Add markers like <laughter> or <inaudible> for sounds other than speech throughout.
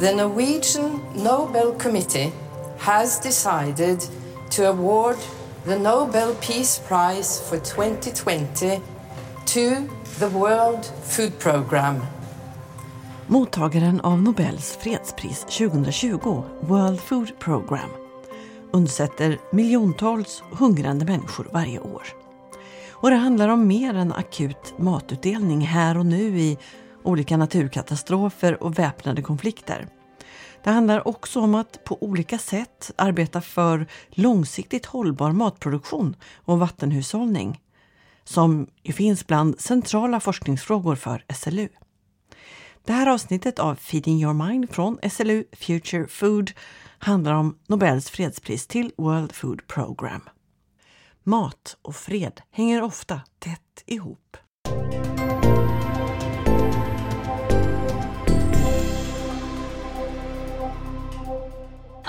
The Norwegian Nobel Committee has decided to award the Nobel Peace Prize for 2020 to the World Food Programme. Mottagaren av Nobels fredspris 2020, World Food Programme, undsätter miljontals hungrande människor varje år. Och det handlar om mer än akut matutdelning här och nu i olika naturkatastrofer och väpnade konflikter. Det handlar också om att på olika sätt arbeta för långsiktigt hållbar matproduktion och vattenhushållning som ju finns bland centrala forskningsfrågor för SLU. Det här avsnittet av Feeding your mind från SLU Future Food handlar om Nobels fredspris till World Food Programme. Mat och fred hänger ofta tätt ihop.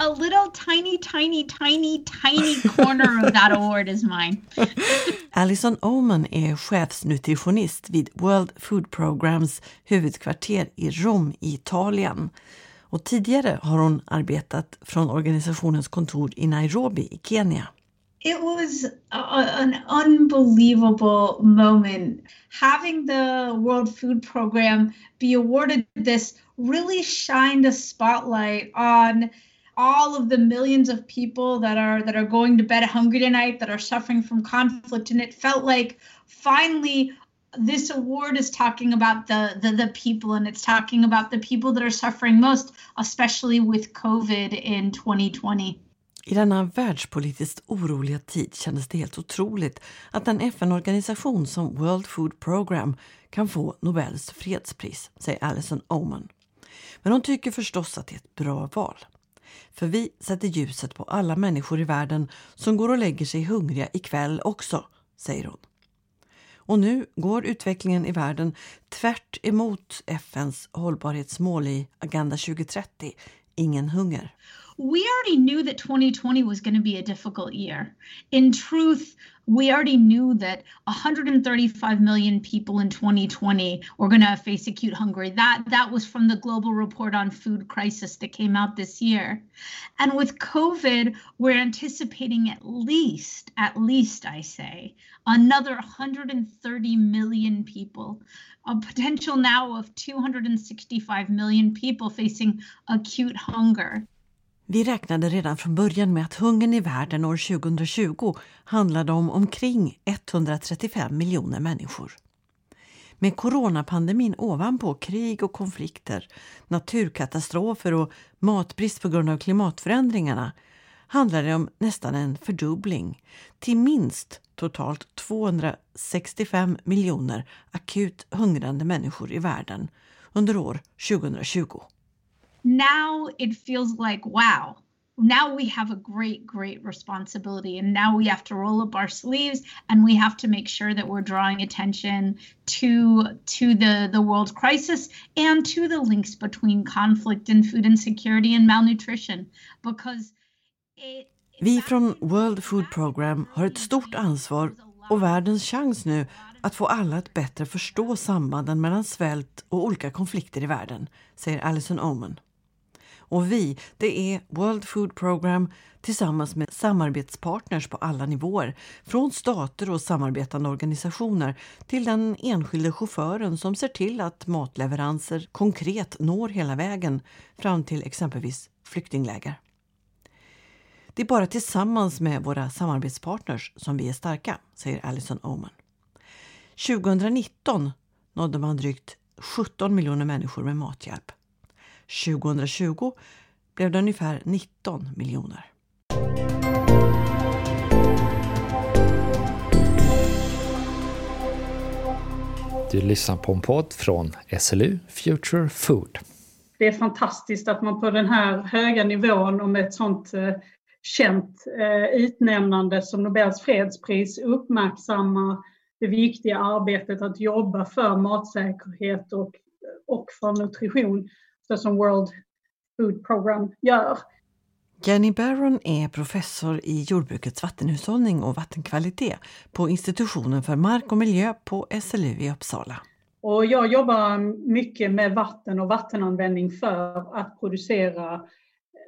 A little tiny, tiny, tiny, tiny corner of that <laughs> award is mine. <laughs> Alison Oman är chefsnutritionist vid World Food Programs huvudkvarter i Rom i Italien. Och tidigare har hon arbetat från organisationens kontor i Nairobi i Kenya. It was a, an unbelievable moment. Having the World Food Program be awarded this really shined a spotlight on all of the millions of people that are that are going to bed hungry tonight that are suffering from conflict and it felt like finally this award is talking about the, the the people and it's talking about the people that are suffering most especially with covid in 2020 I denna världspolitiskt oroliga tid kändes det helt otroligt att en FN-organisation som World Food Program kan få Nobels fredspris, säger Alison Oman. Men hon tycker förstås att det är ett bra val. För vi sätter ljuset på alla människor i världen som går och lägger sig hungriga ikväll också, säger hon. Och nu går utvecklingen i världen tvärt emot FNs hållbarhetsmål i Agenda 2030, ingen hunger. we already knew that 2020 was going to be a difficult year. In truth, we already knew that 135 million people in 2020 were going to face acute hunger. That that was from the global report on food crisis that came out this year. And with COVID, we're anticipating at least at least I say another 130 million people. A potential now of 265 million people facing acute hunger. Vi räknade redan från början med att hungern i världen år 2020 handlade om omkring 135 miljoner människor. Med coronapandemin ovanpå krig och konflikter, naturkatastrofer och matbrist på grund av klimatförändringarna handlar det om nästan en fördubbling till minst totalt 265 miljoner akut hungrande människor i världen under år 2020. Now it feels like wow now we have a great great responsibility. And now we have to roll up our sleeves and we have to make sure that we're drawing attention to to the the world crisis and to the links between conflict and food insecurity and malnutrition. Because it, Vi från World Food Program har ett stort ansvar och världens chans nu att få alla att bättre förstå sambanden mellan svält och olika konflikter i världen, säger Alison Oman. Och vi, det är World Food Program tillsammans med samarbetspartners på alla nivåer. Från stater och samarbetande organisationer till den enskilde chauffören som ser till att matleveranser konkret når hela vägen fram till exempelvis flyktingläger. Det är bara tillsammans med våra samarbetspartners som vi är starka, säger Alison Oman. 2019 nådde man drygt 17 miljoner människor med mathjälp. 2020 blev det ungefär 19 miljoner. Du lyssnar på en podd från SLU Future Food. Det är fantastiskt att man på den här höga nivån och med ett sånt eh, känt eh, utnämnande som Nobels fredspris uppmärksammar det viktiga arbetet att jobba för matsäkerhet och, och för nutrition så som World Food Program gör. Jenny Barron är professor i jordbrukets vattenhushållning och vattenkvalitet på institutionen för mark och miljö på SLU i Uppsala. Och jag jobbar mycket med vatten och vattenanvändning för att producera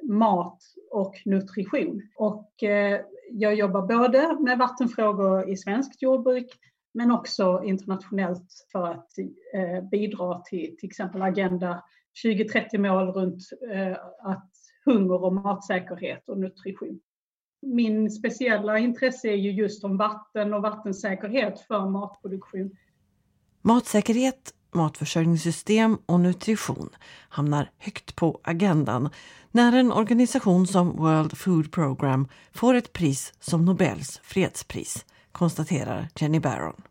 mat och nutrition. Och eh, jag jobbar både med vattenfrågor i svenskt jordbruk men också internationellt för att eh, bidra till till exempel Agenda 2030-mål runt eh, att hunger och matsäkerhet och nutrition. Min speciella intresse är ju just om vatten och vattensäkerhet för matproduktion. Matsäkerhet, matförsörjningssystem och nutrition hamnar högt på agendan när en organisation som World Food Program får ett pris som Nobels fredspris, konstaterar Jenny Barron.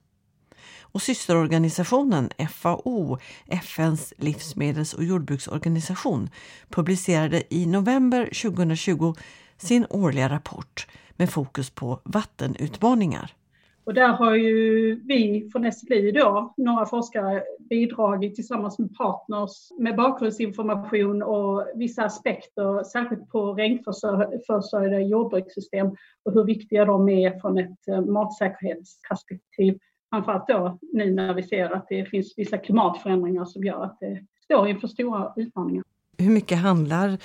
Och systerorganisationen FAO, FNs livsmedels och jordbruksorganisation, publicerade i november 2020 sin årliga rapport med fokus på vattenutmaningar. Och där har ju vi från SLI då, några forskare, bidragit tillsammans med partners med bakgrundsinformation och vissa aspekter, särskilt på regnförsörjda jordbrukssystem och hur viktiga de är från ett eh, matsäkerhetsperspektiv. Framförallt då nu när vi ser att det finns vissa klimatförändringar som gör att det står inför stora utmaningar. Hur mycket handlar,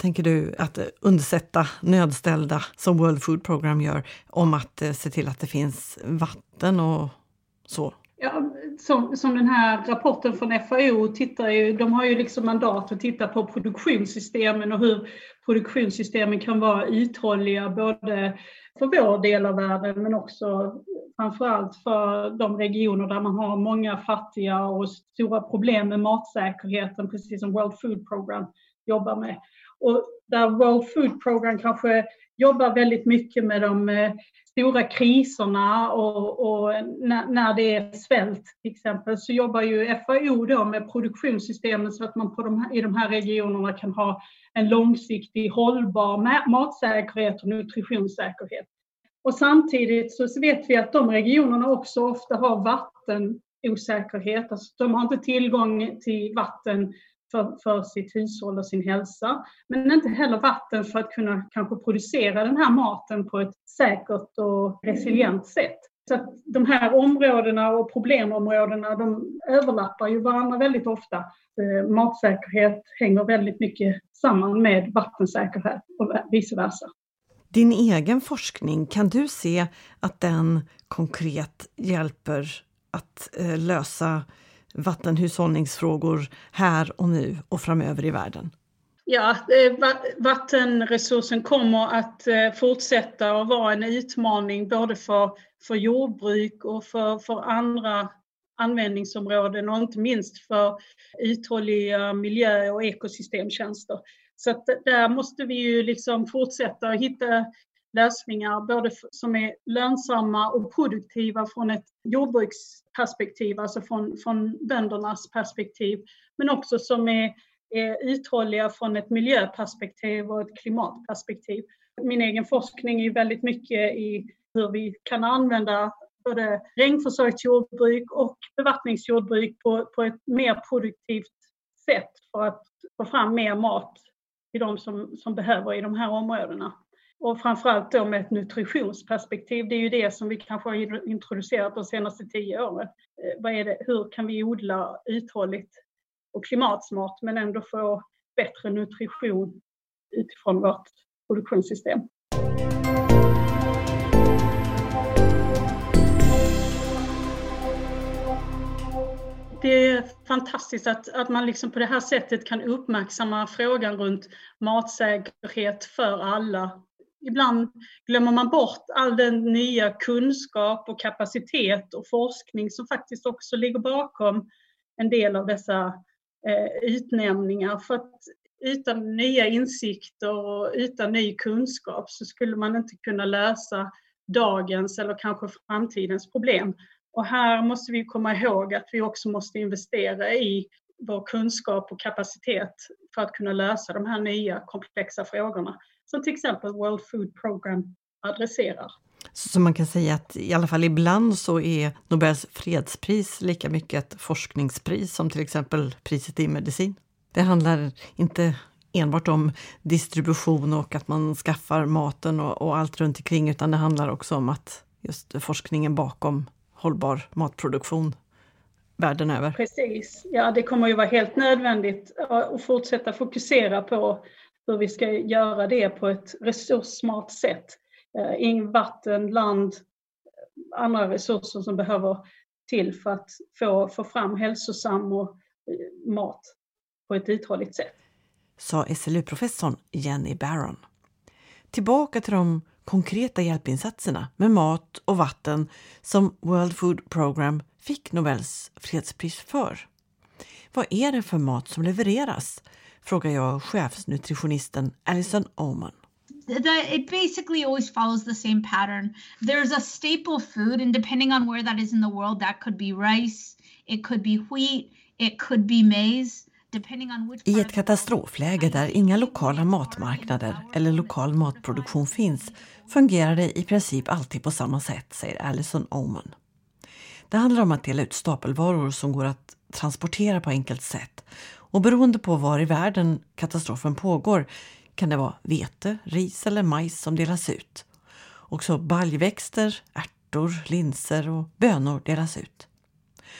tänker du, att undsätta nödställda som World Food Program gör om att eh, se till att det finns vatten och så? Ja, som, som den här rapporten från FAO tittar ju, de har ju liksom mandat att titta på produktionssystemen och hur produktionssystemen kan vara uthålliga både för vår del av världen men också framförallt för de regioner där man har många fattiga och stora problem med matsäkerheten, precis som World Food Program jobbar med. Och där World Food Program kanske jobbar väldigt mycket med de eh, stora kriserna och, och när, när, det är svält till exempel så jobbar ju FAO då med produktionssystemen så att man på de, i de här regionerna kan ha en långsiktig hållbar matsäkerhet och nutritionssäkerhet. Och samtidigt så vet vi att de regionerna också ofta har vattenosäkerhet. Alltså de har inte tillgång till vatten för, för sitt hushåll och sin hälsa. Men inte heller vatten för att kunna kanske producera den här maten på ett säkert och resilient sätt. Så att de här områdena och problemområdena de överlappar ju varandra väldigt ofta. Eh, matsäkerhet hänger väldigt mycket samman med vattensäkerhet och vice versa. Din egen forskning, kan du se att den konkret hjälper att eh, lösa vattenhushållningsfrågor här och nu och framöver i världen? Ja, eh, vattenresursen kommer att eh, fortsätta att vara en utmaning både för, för jordbruk och för, för andra användningsområden och inte minst för uthålliga miljö och ekosystemtjänster. Så att där måste vi ju liksom fortsätta att hitta lösningar både som är lönsamma och produktiva från ett jordbruksperspektiv, alltså från, från böndernas perspektiv, men också som är, är uthålliga från ett miljöperspektiv och ett klimatperspektiv. Min egen forskning är väldigt mycket i hur vi kan använda både regnförsörjningsjordbruk och bevattningsjordbruk på, på ett mer produktivt sätt för att få fram mer mat till de som, som behöver i de här områdena. Och framförallt då med ett nutritionsperspektiv, det är ju det som vi kanske har introducerat de senaste tio åren. Eh, vad är det, hur kan vi odla uthålligt och klimatsmart men ändå få bättre nutrition utifrån vårt produktionssystem? det är fantastiskt att, att man liksom på det här sättet kan uppmärksamma frågan runt matsäkerhet för alla. Ibland glömmer man bort all den nya kunskap och kapacitet och forskning som faktiskt också ligger bakom en del av dessa eh, utnämningar. För att utan nya insikter och utan ny kunskap så skulle man inte kunna lösa dagens eller kanske framtidens problem. Och här måste vi komma ihåg att vi också måste investera i vår kunskap och kapacitet för att kunna lösa de här nya komplexa frågorna som till exempel World Food Program adresserar. Så man kan säga att i alla fall ibland så är Nobels fredspris lika mycket ett forskningspris som till exempel priset i medicin. Det handlar inte enbart om distribution och att man skaffar maten och, och allt runt omkring utan det handlar också om att just forskningen bakom hållbar matproduktion världen över. Precis, ja det kommer ju vara helt nödvändigt att fortsätta fokusera på hur vi ska göra det på ett resurssmart sätt. Eh, in vatten, land, andra resurser som behöver till för att få, få fram hälsosam och eh, mat på ett uthålligt sätt. Sa SLU-professorn Jenny Barron. Tillbaka till de konkreta hjälpinsatserna med mat och vatten som World Food Program fick Nobels fredspris för. Vad är det för mat som levereras? Frågar jag chefsnutritionisten Alison Oman. The, it basically always follows the same pattern. There's a staple food, and depending on where that is in the world, that could be rice, it could be wheat, it could be maize. I ett katastrofläge där inga lokala matmarknader eller lokal matproduktion finns fungerar det i princip alltid på samma sätt, säger Alison Oman. Det handlar om att dela ut stapelvaror som går att transportera på enkelt sätt och beroende på var i världen katastrofen pågår kan det vara vete, ris eller majs som delas ut. Också baljväxter, ärtor, linser och bönor delas ut.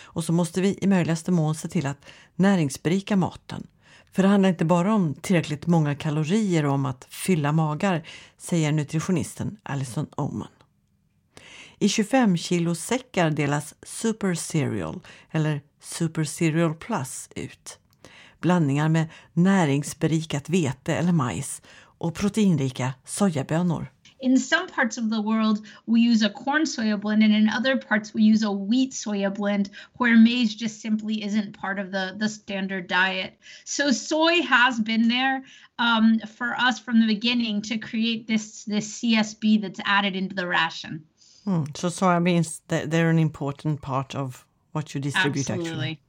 Och så måste vi i möjligaste mån se till att näringsberika maten. För det handlar inte bara om tillräckligt många kalorier och om att fylla magar, säger nutritionisten Alison Oman. I 25 kilo säckar delas Super Cereal, eller Super Cereal Plus, ut. Blandningar med näringsberikat vete eller majs och proteinrika sojabönor. in some parts of the world we use a corn soya blend and in other parts we use a wheat soya blend where maize just simply isn't part of the the standard diet so soy has been there um, for us from the beginning to create this this csb that's added into the ration hmm. so soybeans they're an important part of what you distribute Absolutely. actually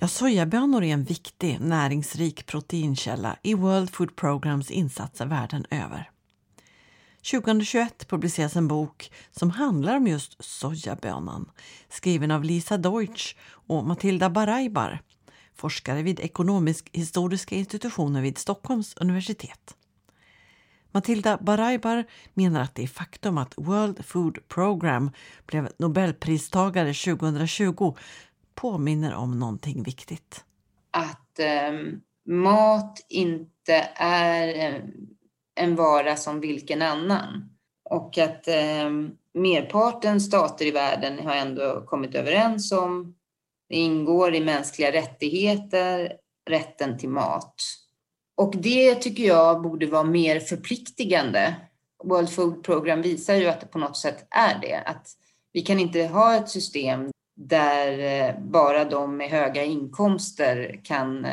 Ja, sojabönor är en viktig näringsrik proteinkälla i World Food Programs insatser världen över. 2021 publiceras en bok som handlar om just sojabönan skriven av Lisa Deutsch och Matilda Baraibar, forskare vid Ekonomisk-historiska institutionen vid Stockholms universitet. Matilda Baraibar menar att det faktum att World Food Program blev Nobelpristagare 2020 påminner om någonting viktigt. Att eh, mat inte är ehm, en vara som vilken annan. Och att eh, merparten stater i världen har ändå kommit överens om, det ingår i mänskliga rättigheter, rätten till mat. Och det tycker jag borde vara mer förpliktigande. World Food Program visar ju att det på något sätt är det. Att vi kan inte ha ett system där eh, bara de med höga inkomster kan eh,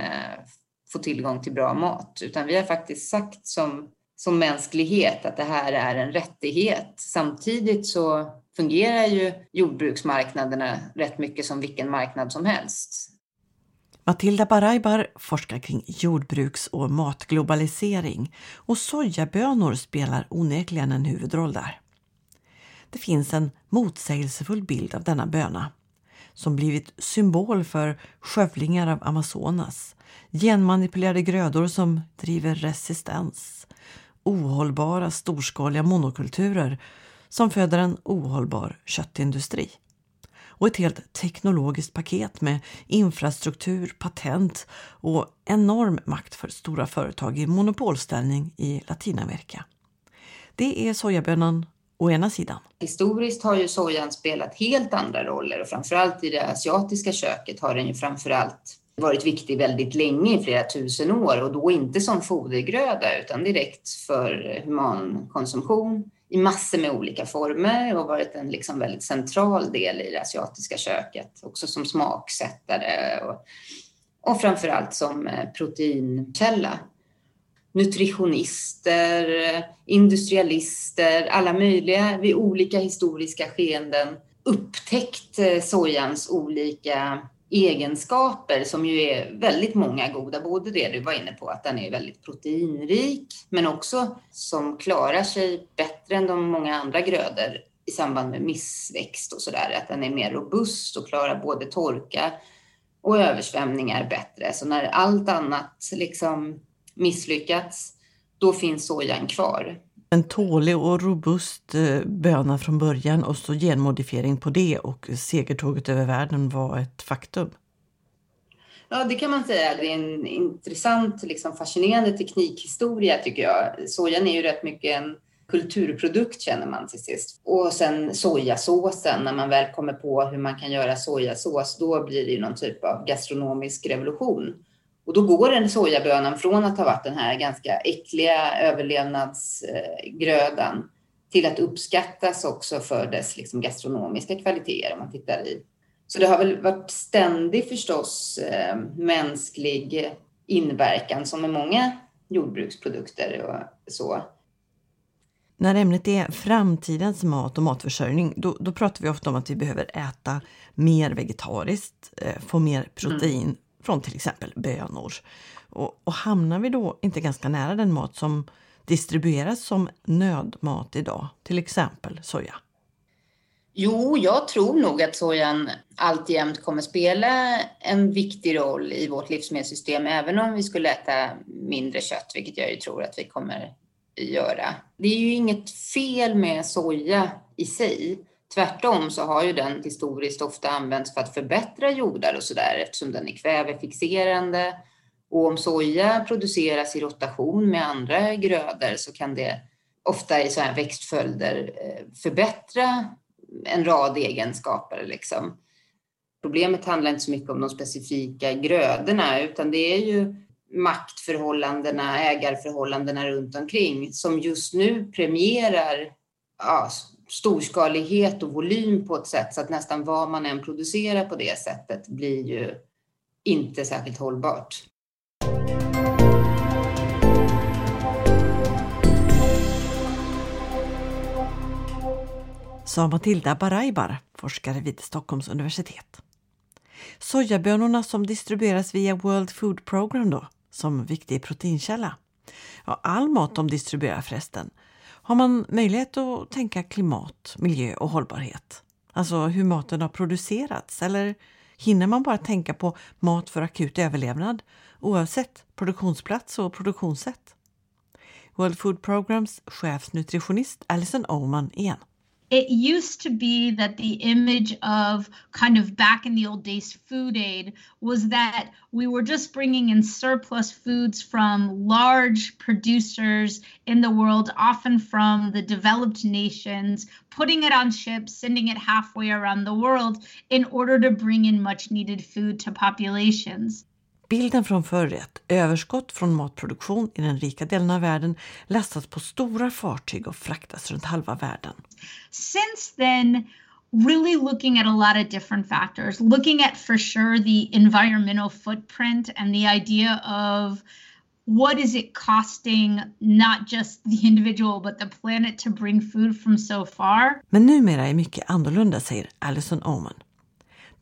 få tillgång till bra mat. Utan vi har faktiskt sagt som, som mänsklighet att det här är en rättighet. Samtidigt så fungerar ju jordbruksmarknaderna rätt mycket som vilken marknad som helst. Matilda Baraibar forskar kring jordbruks och matglobalisering och sojabönor spelar onekligen en huvudroll där. Det finns en motsägelsefull bild av denna böna som blivit symbol för skövlingar av Amazonas, genmanipulerade grödor som driver resistens, ohållbara storskaliga monokulturer som föder en ohållbar köttindustri. Och ett helt teknologiskt paket med infrastruktur, patent och enorm makt för stora företag i monopolställning i Latinamerika. Det är sojabönan å ena sidan. Historiskt har ju sojan spelat helt andra roller och framförallt i det asiatiska köket har den ju framförallt varit viktig väldigt länge, i flera tusen år och då inte som fodergröda utan direkt för humankonsumtion i massor med olika former och varit en liksom väldigt central del i det asiatiska köket, också som smaksättare och, och framförallt som eh, proteinkälla nutritionister, industrialister, alla möjliga vid olika historiska skeenden upptäckt eh, sojans olika egenskaper som ju är väldigt många goda. Både det du var inne på, att den är väldigt proteinrik, men också som klarar sig bättre än de många andra grödor i samband med missväxt och sådär. Att den är mer robust och klarar både torka och översvämningar bättre. Så när allt annat liksom misslyckats, då finns sojan kvar. En tålig och robust eh, böna från början och så genmodifiering på det och segertåget över världen var ett faktum. Ja, det kan man säga. Det är en intressant, liksom fascinerande teknikhistoria tycker jag. Sojan är ju rätt mycket en kulturprodukt känner man till sist. Och sen sojasåsen, när man väl kommer på hur man kan göra sojasås, då blir det ju någon typ av gastronomisk revolution. Och då går den sojabönan från att ha varit den här ganska äckliga överlevnadsgrödan till att uppskattas också för dess liksom gastronomiska kvaliteter om man tittar i. Så det har väl varit ständig förstås eh, mänsklig inverkan som med många jordbruksprodukter och så. När ämnet är framtidens mat och matförsörjning då, då pratar vi ofta om att vi behöver äta mer vegetariskt, eh, få mer protein mm från till exempel bönor. Och, och hamnar vi då inte ganska nära den mat som distribueras som nödmat idag, till exempel soja? Jo, jag tror nog att sojan alltjämt kommer spela en viktig roll i vårt livsmedelssystem, även om vi skulle äta mindre kött, vilket jag ju tror att vi kommer göra. Det är ju inget fel med soja i sig. Tvärtom så har ju den historiskt ofta använts för att förbättra jordar och sådär eftersom den är kvävefixerande. Och om soja produceras i rotation med andra grödor så kan det ofta i sådana här växtföljder eh, förbättra en rad egenskaper. Liksom. Problemet handlar inte så mycket om de specifika grödorna utan det är ju maktförhållandena, ägarförhållandena runt omkring som just nu premierar ja, storskalighet och volym på ett sätt så att nästan vad man än producerar på det sättet blir ju inte särskilt hållbart. Sa Matilda Baraibar, forskare vid Stockholms universitet. Sojabönorna som distribueras via World Food Program då, som viktig proteinkälla. Ja, all mat de distribuerar förresten. Har man möjlighet att tänka klimat, miljö och hållbarhet? Alltså hur maten har producerats eller hinner man bara tänka på mat för akut överlevnad oavsett produktionsplats och produktionssätt? World Food Programs chefsnutritionist Alison Oman igen. It used to be that the image of kind of back in the old days food aid was that we were just bringing in surplus foods from large producers in the world, often from the developed nations, putting it on ships, sending it halfway around the world in order to bring in much needed food to populations. Bilden från förr är att överskott från matproduktion i den rika delen av världen lastas på stora fartyg och fraktas runt halva världen. Since then, really looking at a lot of different factors, looking at for sure the environmental footprint and the idea of what is it costing not just the individual but the planet to bring food from so far. Men numera är mycket annorlunda, säger Alison Oman.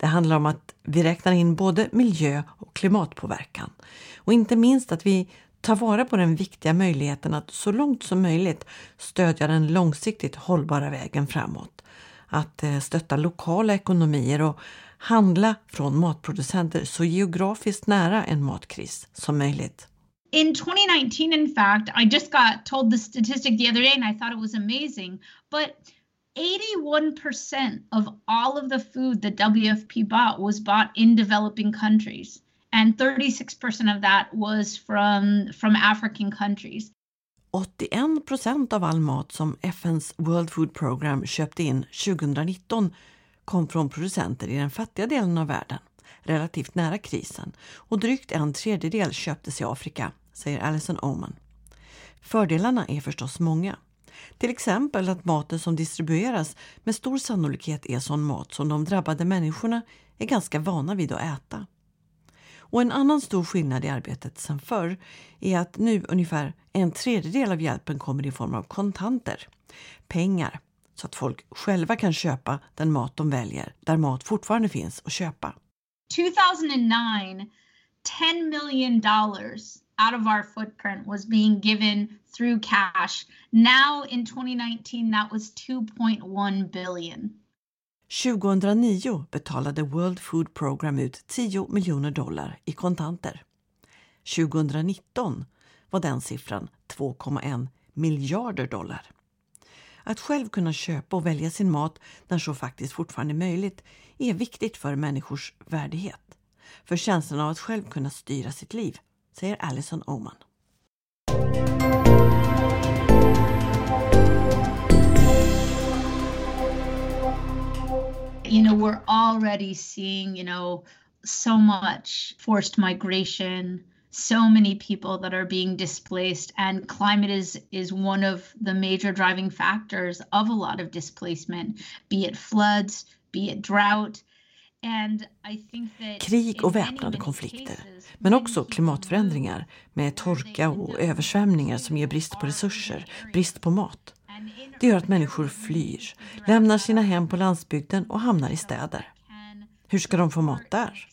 Det handlar om att vi räknar in både miljö och klimatpåverkan. Och inte minst att vi tar vara på den viktiga möjligheten att så långt som möjligt stödja den långsiktigt hållbara vägen framåt. Att eh, stötta lokala ekonomier och handla från matproducenter så geografiskt nära en matkris som möjligt. in 2019 in fact i just got told the statistic the other day and i thought it was amazing but 81% of all of the food that WFP bought was bought in developing countries. And 36% of that was from, from African countries. 81% av all mat som FNs World Food Program köpte in 2019 kom från producenter i den fattiga delen av världen, relativt nära krisen. Och drygt en tredjedel köptes i Afrika, säger Alison Oman. Fördelarna är förstås många. Till exempel att maten som distribueras med stor sannolikhet är sån mat som de drabbade människorna är ganska vana vid att äta. Och en annan stor skillnad i arbetet sen förr är att nu ungefär en tredjedel av hjälpen kommer i form av kontanter, pengar, så att folk själva kan köpa den mat de väljer, där mat fortfarande finns att köpa. 2009, 10 million dollars out of our footprint was being given through cash. Now in 2019 that was 2.1 billion. 2009 betalade World Food Program ut 10 miljoner dollar i kontanter. 2019 var den siffran 2,1 miljarder dollar. Att själv kunna köpa och välja sin mat när så faktiskt fortfarande är möjligt är viktigt för människors värdighet. För känslan av att själv kunna styra sitt liv, säger Alison Oman. You know, we're already seeing, you know, so much forced migration, so many people that are being displaced and climate is is one of the major driving factors of a lot of displacement be it floods be it drought And I think that Krig och väpnade konflikter, men också klimatförändringar med torka och översvämningar som ger brist på resurser, brist på mat. Det gör att människor flyr, lämnar sina hem på landsbygden och hamnar i städer. Hur ska de få mat där?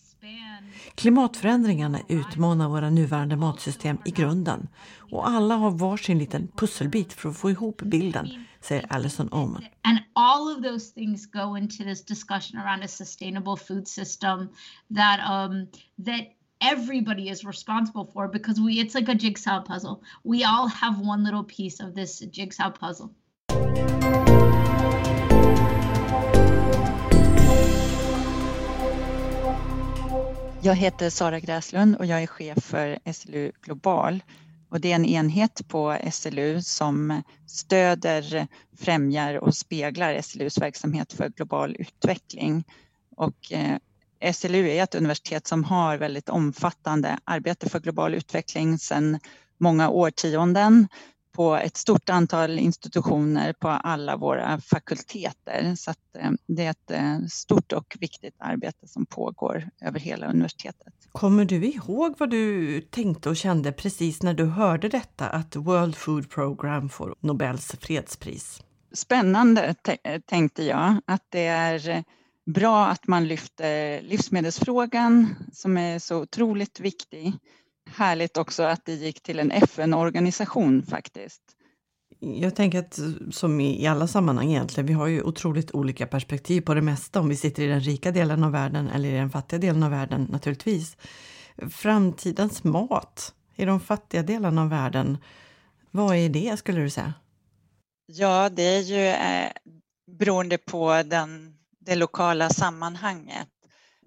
Klimatförändringarna utmanar våra nuvarande matsystem i grunden och alla har varsin liten pusselbit för att få ihop bilden, säger Alison Oman. And all of those things go into this discussion around a sustainable food system that um, that everybody is responsible for because we it's like a jigsaw puzzle. We all have one little piece of this jigsaw puzzle. Jag heter Sara Gräslund och jag är chef för SLU Global. Och det är en enhet på SLU som stöder, främjar och speglar SLUs verksamhet för global utveckling. Och eh, SLU är ett universitet som har väldigt omfattande arbete för global utveckling sedan många årtionden på ett stort antal institutioner på alla våra fakulteter. Så eh, det är ett eh, stort och viktigt arbete som pågår över hela universitetet. Kommer du ihåg vad du tänkte och kände precis när du hörde detta att World Food Program får Nobels fredspris? Spännande tänkte jag, att det är bra att man lyfter livsmedelsfrågan som är så otroligt viktig härligt också att det gick till en FN-organisation faktiskt. Jag tänker att som i alla sammanhang egentligen, vi har ju otroligt olika perspektiv på det mesta om vi sitter i den rika delen av världen eller i den fattiga delen av världen naturligtvis. Framtidens mat i de fattiga delarna av världen, vad är det skulle du säga? Ja, det är ju eh, beroende på den, det lokala sammanhanget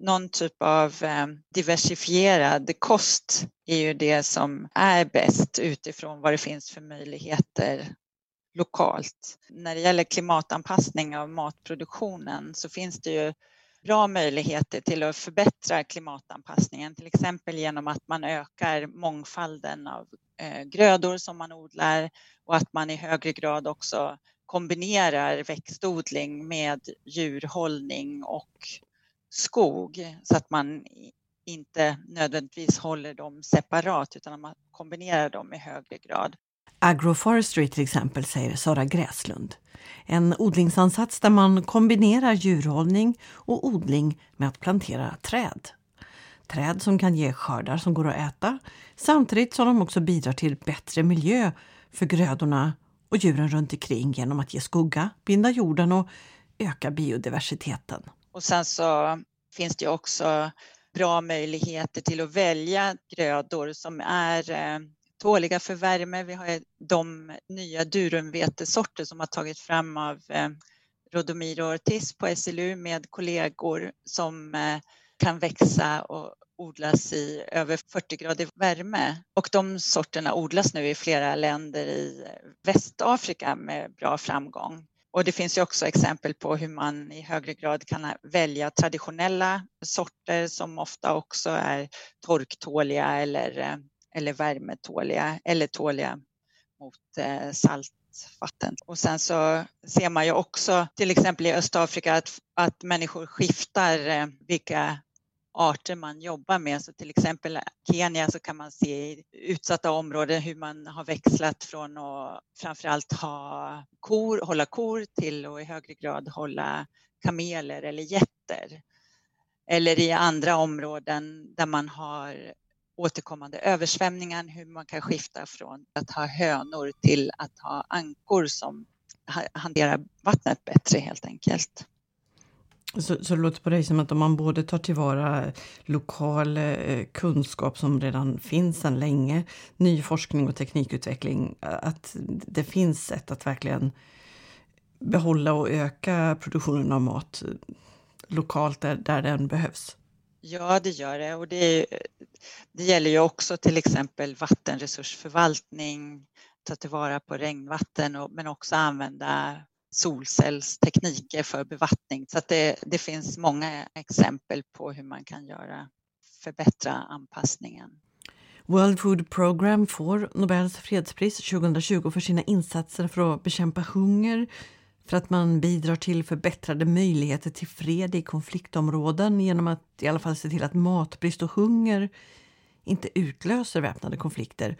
någon typ av eh, diversifierad kost är ju det som är bäst utifrån vad det finns för möjligheter lokalt. När det gäller klimatanpassning av matproduktionen så finns det ju bra möjligheter till att förbättra klimatanpassningen, till exempel genom att man ökar mångfalden av eh, grödor som man odlar och att man i högre grad också kombinerar växtodling med djurhållning och skog så att man inte nödvändigtvis håller dem separat utan man kombinerar dem i högre grad. Agroforestry till exempel, säger Sara Gräslund. En odlingsansats där man kombinerar djurhållning och odling med att plantera träd. Träd som kan ge skördar som går att äta samtidigt som de också bidrar till bättre miljö för grödorna och djuren runt omkring genom att ge skugga, binda jorden och öka biodiversiteten. Och sen så finns det också bra möjligheter till att välja grödor som är eh, tåliga för värme. Vi har de nya durumvetesorter som har tagits fram av eh, Rodomiro Ortiz på SLU med kollegor som eh, kan växa och odlas i över 40 grader värme. Och de sorterna odlas nu i flera länder i eh, Västafrika med bra framgång. Och det finns ju också exempel på hur man i högre grad kan välja traditionella sorter som ofta också är torktåliga eller, eh, eller värmetåliga eller tåliga mot salt saltvatten. Och sen så ser man ju också till exempel i Östafrika att, att människor skiftar vilka arter man jobbar med. Så till exempel Kenya så kan man se i utsatta områden hur man har växlat från att framförallt ha kor, hålla kor till att i högre grad hålla kameler eller getter. Eller i andra områden där man har återkommande översvämningar, hur man kan skifta från att ha hönor till att ha ankor som hanterar vattnet bättre helt enkelt. Så, så det låter på dig som att om man både tar tillvara lokal eh, kunskap som redan finns sedan länge, ny forskning och teknikutveckling, att det finns sätt att verkligen behålla och öka produktionen av mat eh, lokalt där, där den behövs? Ja, det gör det och det, det gäller ju också till exempel vattenresursförvaltning, ta tillvara på regnvatten och, men också använda solcellstekniker för bevattning. Så att det, det finns många exempel på hur man kan göra förbättra anpassningen. World Food Program får Nobels fredspris 2020 för sina insatser för att bekämpa hunger, för att man bidrar till förbättrade möjligheter till fred i konfliktområden genom att i alla fall se till att matbrist och hunger inte utlöser väpnade konflikter.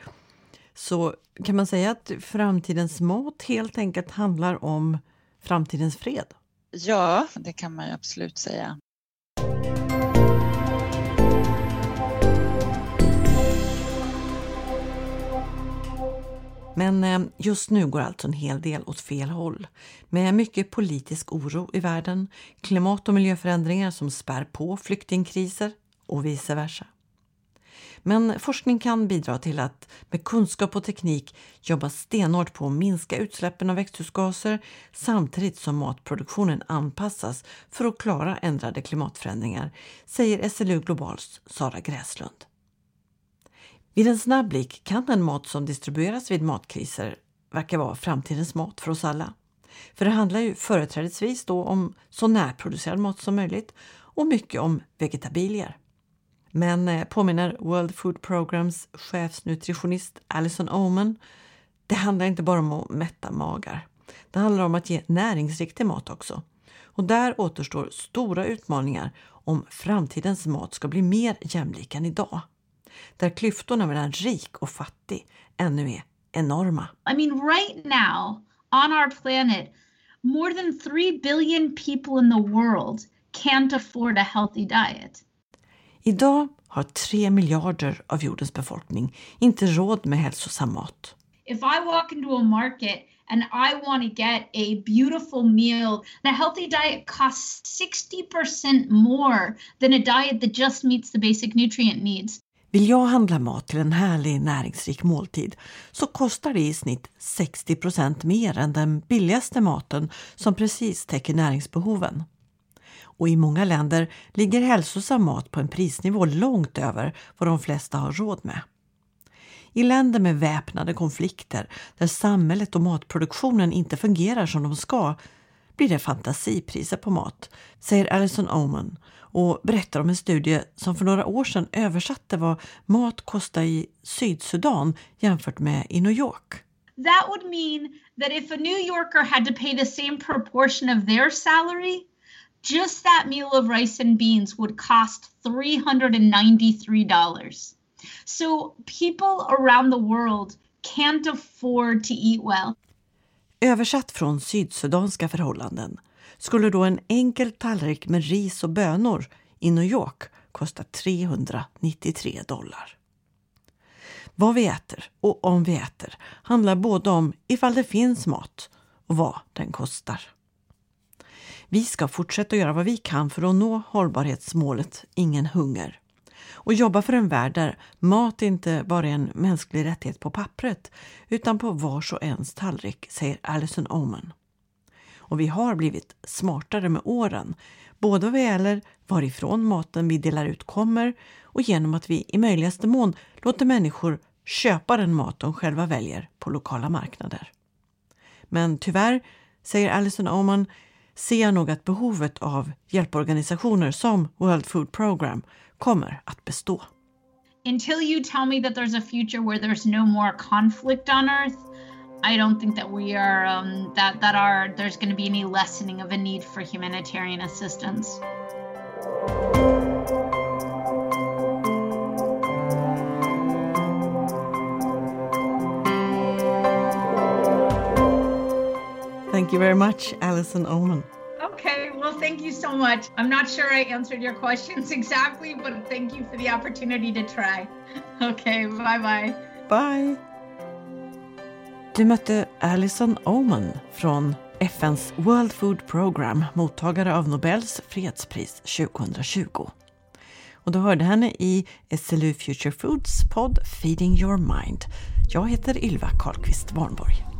Så kan man säga att framtidens mat helt enkelt handlar om framtidens fred? Ja, det kan man absolut säga. Men eh, just nu går alltså en hel del åt fel håll. Med mycket politisk oro i världen, klimat och miljöförändringar som spär på flyktingkriser och vice versa. Men forskning kan bidra till att med kunskap och teknik jobba stenhårt på att minska utsläppen av växthusgaser samtidigt som matproduktionen anpassas för att klara ändrade klimatförändringar, säger SLU Globals Sara Gräslund. Vid en snabb blick kan den mat som distribueras vid matkriser verka vara framtidens mat för oss alla. För det handlar ju företrädesvis då om så närproducerad mat som möjligt och mycket om vegetabilier. Men eh, påminner World Food Programs chefsnutritionist Alison Oman, det handlar inte bara om att mätta magar. Det handlar om att ge näringsriktig mat också. Och där återstår stora utmaningar om framtidens mat ska bli mer jämlik än idag där klyftorna mellan rik och fattig ännu är enorma. I mean right now on our planet more than 3 billion people in the world can't afford a healthy diet. Idag har 3 miljarder av jordens befolkning inte råd med hälsosam mat. If I walk into a market and I want to get a beautiful meal, a healthy diet costs 60% more than a diet that just meets the basic nutrient needs. Vill jag handla mat till en härlig näringsrik måltid så kostar det i snitt 60% mer än den billigaste maten som precis täcker näringsbehoven. Och i många länder ligger hälsosam mat på en prisnivå långt över vad de flesta har råd med. I länder med väpnade konflikter där samhället och matproduktionen inte fungerar som de ska blir det fantasipriser på mat, säger Alison Oman och berättar om en studie som för några år sedan översatte vad mat kostar i Sydsudan jämfört med i New York. That would mean that if a New Yorker had to pay the same proportion of their salary, just that meal of rice and beans would cost $393. So people around the world can't afford to eat well. Översatt från sydsudanska förhållanden skulle då en enkel tallrik med ris och bönor i New York kosta 393 dollar. Vad vi äter och om vi äter handlar både om ifall det finns mat och vad den kostar. Vi ska fortsätta göra vad vi kan för att nå hållbarhetsmålet Ingen hunger och jobba för en värld där mat inte bara är en mänsklig rättighet på pappret utan på vars och ens tallrik, säger Alison Oman. Och vi har blivit smartare med åren, både vad gäller varifrån maten vi delar ut kommer och genom att vi i möjligaste mån låter människor köpa den mat de själva väljer på lokala marknader. Men tyvärr, säger Alison Oman, ser jag nog att behovet av hjälporganisationer som World Food Program kommer att bestå. Until you tell me that there's a future where there's no more conflict on earth, I don't think that we are um, that that are there's going to be any lessening of a need for humanitarian assistance. Thank you very much, Alison Oman. Okay, well, thank you so much. I'm not sure I answered your questions <laughs> exactly, but thank you for the opportunity to try. <laughs> Okay, bye bye. Bye. Du mötte Alison Oman från FNs World Food Program, mottagare av Nobels fredspris 2020. Och du hörde henne i SLU Future Foods podd Feeding Your Mind. Jag heter Ylva Karlqvist Warnborg.